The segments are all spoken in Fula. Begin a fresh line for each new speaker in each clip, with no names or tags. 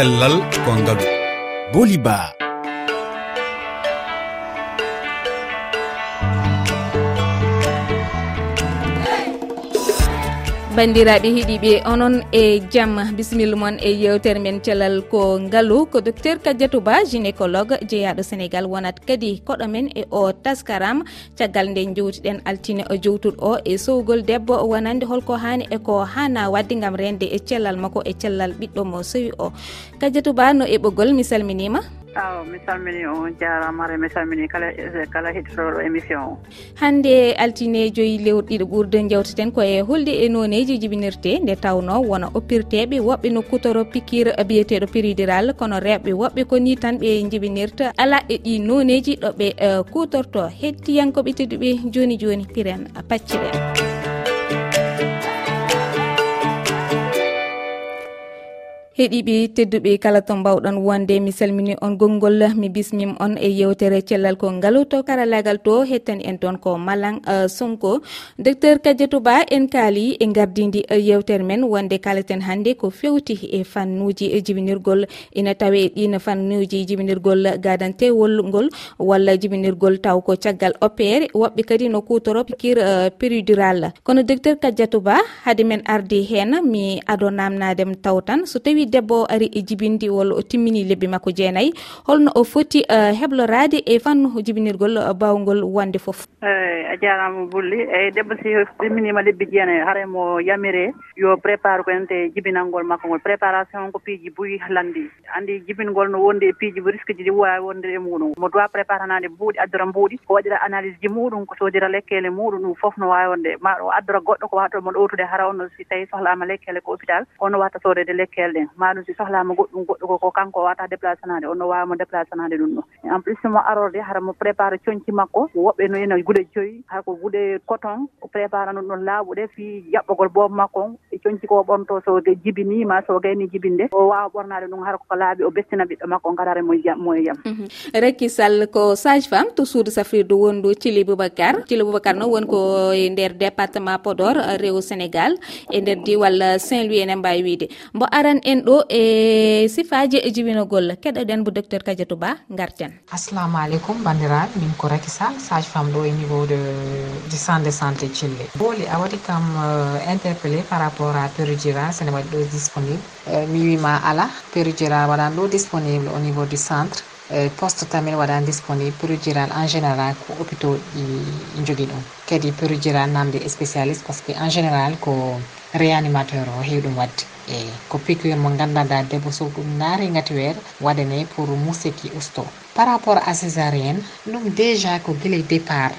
cellal ko ngaalu
boliba.
bandiraɓe heeɗiɓe onon e jamma bisimilla moon e yewtere men calal ko ngaalu ko docteur kadiatou ba gynécologue jeeyaɗo sénégal. Wonat kadi koɗo men e o taskaram caggal nde jewtuɗen altine o jewtuɗo o e sowgol debbo. Wonande holko hani eko hana wadde gam rende e cellal makko e cellal ɓiɗɗo mo sowi o. Kadiatou ba no e mi salminima.
aw mi salmini on jaramare mi salmini kala kala hettotoɗo émission o.
Hande altine joyi lewru ɗiɗo ɓurde jewteten koye hulde e noneji jibinirte nde tawno wona oppirteɓe woɓɓe no kutoro pikire biyeteɗo piridiral kono rewɓe woɓɓe ko ni tan ɓe jibinirta. Ala e ɗi noneji ɗo ɓe eh, kutorto hettiyankoɓe tedduɓe joni joni piren pacciɗen. heeɗiɓe tedduɓe kala to mbawɗon wonde mi salmini on gongol. Mi bismim on e yewtere cellal ko ngaalu to karallagal to hettani en toon ko malan uh, sonko. Docteur kadiatou ba en kaali e gardidi euh, yewtere men wonde kalaten hannde ko fewti e fannuji jibinirgol. Ina tawe e ɗin fannuji jibinirgol gadantewol ngol walla jibinirgol taw ko caggal opére woɓɓe kadi no kutoro pikir uh, péridural. Kono docteur kadiatou ba haade men ardi hen mi ado namnadem taw tan. So tawi debbo o ari e jibindi walla o timmini lebbi makko jeenayyi holno o foti e, heblorade e fannu jibinirgol e, bawgol wonde foof
eyi a jarama bulli eyi debbo si timminima lebbi jeenayyi haara mo yamire yo prépare ko ente jibinalngol makko ngol. Préparation ko piiji boyi landi. Andi jibingol no wondi e piiji risque ji ɗi wawi wondir e muɗum. Mo doit préparé hanade mbuuɗi addora mbuuɗi ko waɗira analyse ji muɗum ko sodira lekkele muɗum ɗum fof no wawi wonde. Ma o addora goɗɗo ko watomo ɗowtude hara onno si tawi sohlama lekkele ko hôpital onno watta sodede lekkele ɗen. maɗum si sohlama goɗɗum goɗɗo ko ko kanko wata déplacé nade onno wawamo déplacé nade ɗum ɗo. En plus mo arorde hara mo préparé coñci makko woɓɓe no ina guuɗe joyyi hara ko guuɗe coton o préparano ɗon laaɓuɗe fi jaɓɓogol boobo makko coñci ko ɓonto so jibinima so gayni jibinde o wawa ɓornade ɗum har koko laaɓi o bestina ɓiɗɗo makko o garare moyjam
mhm. rekki sall ko sage femme to suudu safrirdu wondu thili boubacar. Thili boubacar noon woni ko e nder département podor rew sénégal e nder diwal saint louis enen mbawi wiide. Mbo aran en ɗo e sifaji e jibinogol keɗoɗen mo docteur kadiatou ba garten
assalamu aleykum bandiraɓe min ko raky sall sage femme ɗo e niveau de du centre de santé thille booli a waɗi kam euh, interpellé par rapport sora périgura sene waɗi ɗo disponible mi wima ala. Périgura waɗan ɗo disponible au niveau du centre e, poste tamin waɗan disponible péridural en général ko hôpitau ɗi jogui ɗum. Kadi péridural namde spécialiste par ce que en général ko réanimateur o heewi ɗum wadde. Eyyi ko piqure mo gandanɗa debbo so ɗum naari gati weere waɗane pour museki usto. Par rapport à césarienne ɗum déjà ko guiley départ.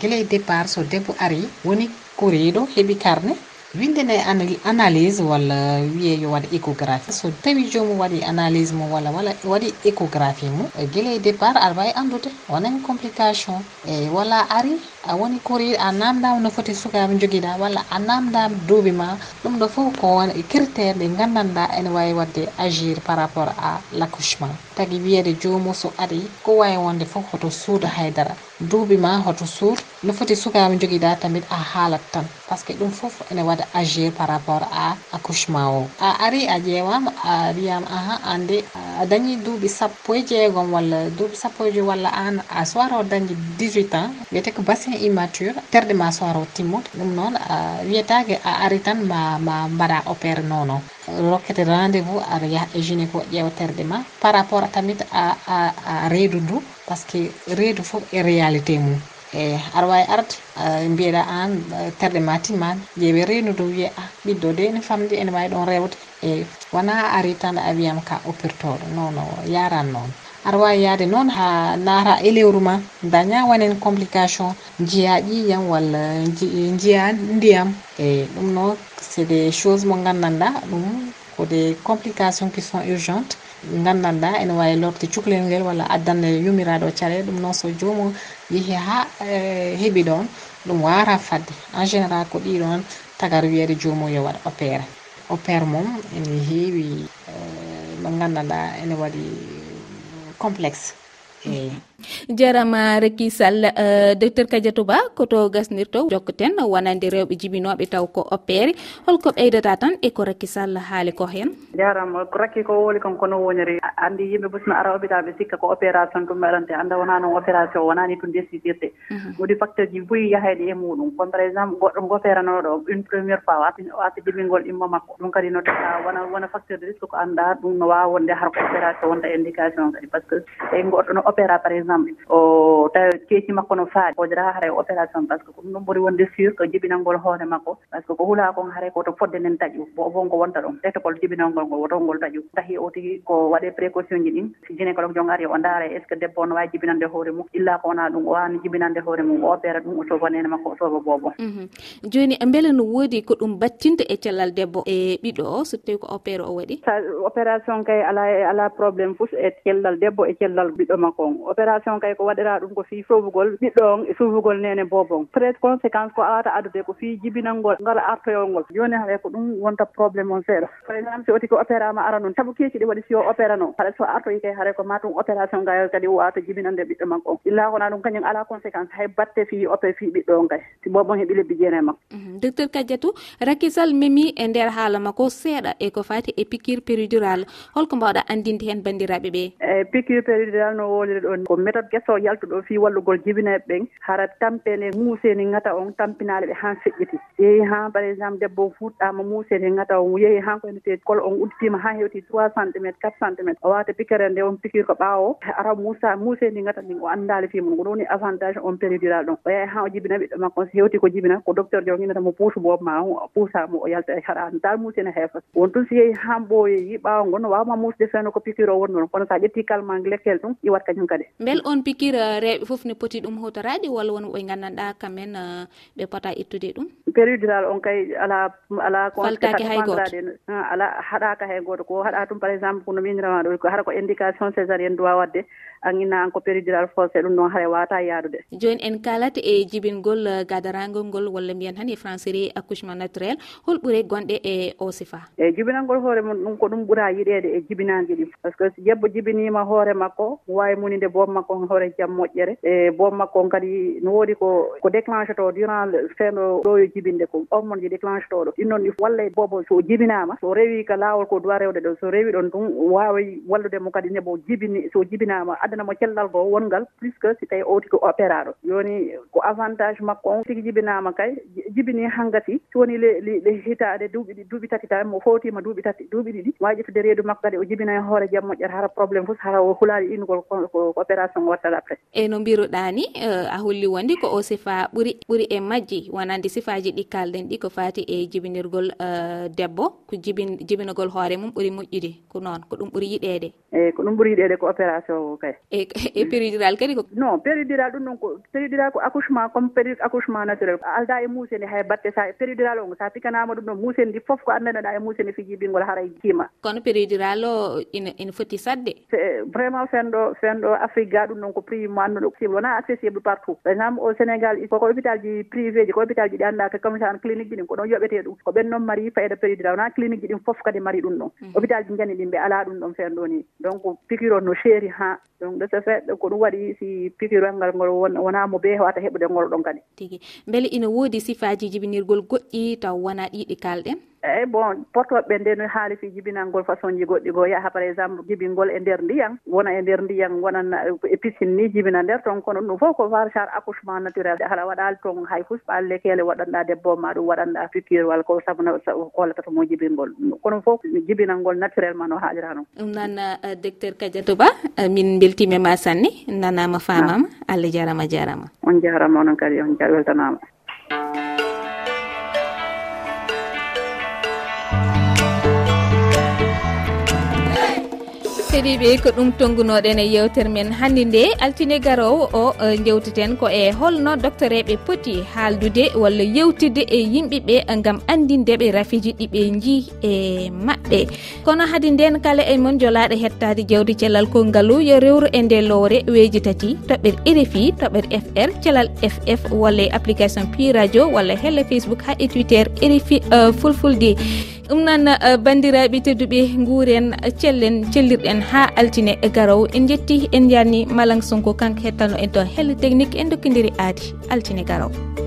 Guiley départ so debbo ari woni kuriɗo heeɓi carnet windene analyse walla wiye yo waɗa échographie. So tawi jomum waɗi analyse mum walla walla waɗi échographie mum eh, guila départ aɗa wawi andude. Wonan complication. Eh, Eyyi walla ari a woni courir a namdama no foti sukaɓe joguiɗa walla a namdama duuɓi ma ɗum ɗo foof ko won critére ɗe gandanɗa ene wawi wadde agir par rapport à l' accouchement tagui wiyede jomum so ari ko wawi wonde foof hoto suuda haydara. duuɓi ma hoto suur. No foti sukaɓe joguiɗa tamit a haalat tan. Par ce que ɗum foof ene waɗa agir par rapport à accouchement o. A ari a ƴewama a wiyama ahan ande. A dañi duuɓi sappo e jeegom walla duuɓi sappo e joyi walla an a soara o dañde 18 ans. Wiyete ko bassin immature terɗe ma soara o timmude. Ɗum noon a wiyetake a ari tan ma ma mbaɗa opére non non rokkete rendez vous aɗa yaaha e gynéco ƴeewa terɗe ma. Par rapport tamit a a a reedu ndu. par ce que reedu fof e réalité mum. Eyi aɗa wawi arde mbiyeɗa an e terɗe ma timmani ƴeewe reynude wiye a ɓiɗɗo de ene famde ene wawi ɗon rewde. Eyi wona ari tan a wiyam ka oppirtoɗo non no yaran noon. Aɗa wawi yaade noon ha naata e lewru ma daña wanen complication jiya ƴiƴam walla jiya ndiyam. Eyi ɗum noon c' est des choses mo gandanɗa ɗum ko des complication qui sont urgentes. gandanɗa ene wawi lorde cukalel ngel walla addande yumiraɗo caɗele ɗum noon so jomum yeehi ha e, heeɓi ɗon ɗum wara fadde. En général ko ɗiɗon tagar wiyede jomum yo waɗa opére opére mum ene heewi e, mo gandanɗa ene waɗi complexe. Mm. Eyyi
jarama reki sall uh, e, docteur kadiatou ba koto gasnirto jokkoten wonande rewɓe jibinoɓe taw ko opere holko ɓeydata tan eko rakki sall haali ko hen.
Jarama ko rakki ko woli kon kono woniri. Andi yimɓe bosno ara hôpital ɓe sikka ko opération ɗum mbaɗante anda wona noon opération wonani tun décidirde mhm. woodi facteur ji boyi yahede e muɗum. Comme par exemple goɗɗo gopéranoɗo une première fois wasa jibingol imma makko. Ɗum kadi no tata wona wona facteur de risque ko anda ɗum no wawa wonde har ko opération wonta indication kadi. Par ce que tawi goɗɗo no opéra par exemple famɗe o tawi ceeci makko no faaɗi hojata haray opération par ce que ko ɗum ɗon ɓuri wonde sûr ko jibinalngol hoore makko. Par ce que ko hulaa kon haray koto fodde nden taƴu bo fof ngo wonta ɗon protocole jibinalngol ngol wotol ngol taƴu tahi o tigi ko waɗe précaution ji ɗin. Si gynécologue jon ari o ndaara est ce que debbo o no waawi jibinande hoore mum? Illa ko wona ɗum o waawni jibinande hoore mum o opéra ɗum o sooba nene makko o sooba boobon
mhm. jooni mbele no woodi ko ɗum battinta e cellal debbo e ɓiɗo o so tawi ko opére o waɗi?
Opération kay ala e ala probléme fof e cellal debbo e cellal ɓiɗɗo makko. On opération situation kay ko waɗira ɗum ko fii sowugol ɓiɗɗo on e sowugol nene bobo on peut être conséquence ko awata addude ko fii jibinalngol ngala artoyol ngol. Joni haɗa ko ɗum wonta probléme on seeɗa. Par exemple si oti ko opéra ma ara noon sabu keeci ɗi waɗi si o opéra no haɗa so artoyi kay haɗa ko ma ɗum opération ngayol kadi wawata jibinande ɓiɗɗo makko. On illa kona ɗum kañum ala conséquence hay batte fii opé fii ɓiɗɗo on kay. Si bobo on heeɓi lebbi jeene makko. Mhm.
Docteur kadiatou rakisal memi e nder haala makko seeɗa e ko fati e piqure péridural holko mbawɗa andinde hen bandiraɓe ɓe
eyi piqure péridural no woliri ɗon ko méthode guesso o yaltuɗo fi wallugol jibineɓe ɓen hara tampene muuseni ngata on tampinale ɓe han feƴƴiti yeehi ha par exemple debbo fuɗɗama muuseni ngata on yeehi ha koynete kol on udditima ha hewti trois centimétre quatre centimétre o wawata piquere nde on piqure ko ɓawo ara musa muuseni ngata ɗin o andali fi ko ɗum ni avantage on péridural ɗon. O yeehi ha o jibina ɓiɗɗo makko on so hewti ko jibina ko docteur jo guinata mo puusu boob ma o puusamo o yalta e haɗani dal muuseni heefat won tun so yeehi ha ɓooyeyi ɓawo ngon no wawma muusde feeno ko piqure o wonnoon kono sa ƴetti calmant lekkel ɗum iwat kañum kadi.
bel on pikir rewɓe foof ne poti ɗum hutorade walla won ɓe gandanɗa kamen ɓe pota ittude ɗum.
péridural on kay ala ala
faltake hay gooto
ala haɗaka hay goto. Ko haɗa tum par exemple kono minirama ɗo hara ko indication césarienne dowa wadde an inna an ko péridural forcé ɗum noon haɗa wata yaadude.
Joni en kalata e jibingol uh, gadarangol ngol walla mbiyan tan e françairi accouchement naturel hol ɓuure gonɗe e o sifa
e jibinalngol hoore mum ɗum ko ɗum ɓuura yiɗede e jibinaji ɗi. Par ce que so debbo jibinima hoore makko wawi munide boom makko hoore jam moƴƴere. E boom makko on kadi no woodi ko ko déclenche to durant feeno ɗo yo jibi jibinde ko on ji je déclenche toɗo ɗin noon walla bobo so jibinama so rewi ka lawol ko doit rewde ɗo so rewi ɗon ɗum wawi wallude mo kadi nebo jibini so jibinama addanamo cellal go wongal plus que si tawi owti ko opéra ɗo. Joni ko avantage makko on sigi jibinama kay jibini hankkati so woni le hitade duuɓi ɗi duuɓi tati tan mo fotima duuɓi tati duuɓi ɗiɗi wawi ƴettude reedu makko kadi o jibina e hoore jam moƴƴata hara probléme fof hara hulaali ingol ko opération watta après.
Eyi no mbiruɗa ni euh, a holli wonde ko o sifa ɓuuri ɓuuri e majji wonande sifaji ɗi kalɗen ɗi ko fati e jibinirgol uh, debbo ko jibin jibinagol hoore mum ɓuuri moƴƴude ko noon ko ɗum ɓuuri yiɗede.
Eyyi ko ɗum ɓuuri yiɗede ko opération o kay?
E, e péridural kadi ko
non péridural ɗum ɗon ko péridural ko accouchement comme péri accouchement naturel. Alda e muuseni hay batte sa péridural o sa pikanama ɗum ɗon muuseni ndi foof ko anndanɗa e muuseni fi jibingol haray kiima e
kono péridural o ina ina foti sadde?
Vraiment fenɗo fenɗo afrique ga ɗum ɗon ko prix mo annduɗo wona accessible partout. Par exemple au sénégal koko hôpital ji privé ji ko hôpital ji ɗi annda somi tan clinique ji ɗin ko ɗon yoɓete ɗum. Ko ɓen noon mari fayida péridural wona clinique ji ɗin fof kadi mari ɗum ɗon. Mhm. Hôpital ji jani ɗin ɓe ala ɗum ɗon fen ɗo ni. Donc piqure on no seeri ha. Donc de ce fait ko ɗum waɗi si piqure ngal ngol wona mo be wata heɓude ngol ɗon kadi.
Tigi. Beele ina woodi sifaji jibinirgol goɗɗi taw wona ɗiɗi kalɗen?
eeyi bon portoɓe nde no haali fi jibinalngol façon ji goɗɗi goo. Yaha par exemple jibingol e nder ndiyan wona e nder ndiyan wonan e piscine ni jibina nder. Toon kono ɗum fof ko varchar accouchement naturel. Haɗa waɗali toon hay husɓaalle keele waɗanɗa debbo ma ɗum waɗanɗa future walla ko sabuna hollata mo jibingol. Kono fof jibinalngol naturellement no haalira noon
ɗum noon eh, docteur kadiatou ba eh, min mbeltimima sanni nanama famama. Ah. Allah jarama jarama.
On jarama onon kadi on weltanama.
teddiɓe ko ɗum tongunoɗen e yewtere men. Hannde nde altine garowo o e, jewteten ko e holno doctereɓe poti haaldude walla yewtidde e yimɓeɓe gam andindeɓe rafiji ɗiɓe jii e maɓɓe. Kono haade nden kala e mon jolaɗo hettade jewdi cellal kongalu yo rewru e nde lowre weeji tati toɓɓere rfi toɓɓere fr cellal ff walla e application pi radio walla helle facebook ha e twitter rfi e, fulfulde. ɗum noon eh, bandiraɓe tedduɓe guuren eh, cellen cellirɗen ha altine e garowo en jetti en jarni malang sonko kanko hettano en to helle technique en dokkidiri aadi altine garowo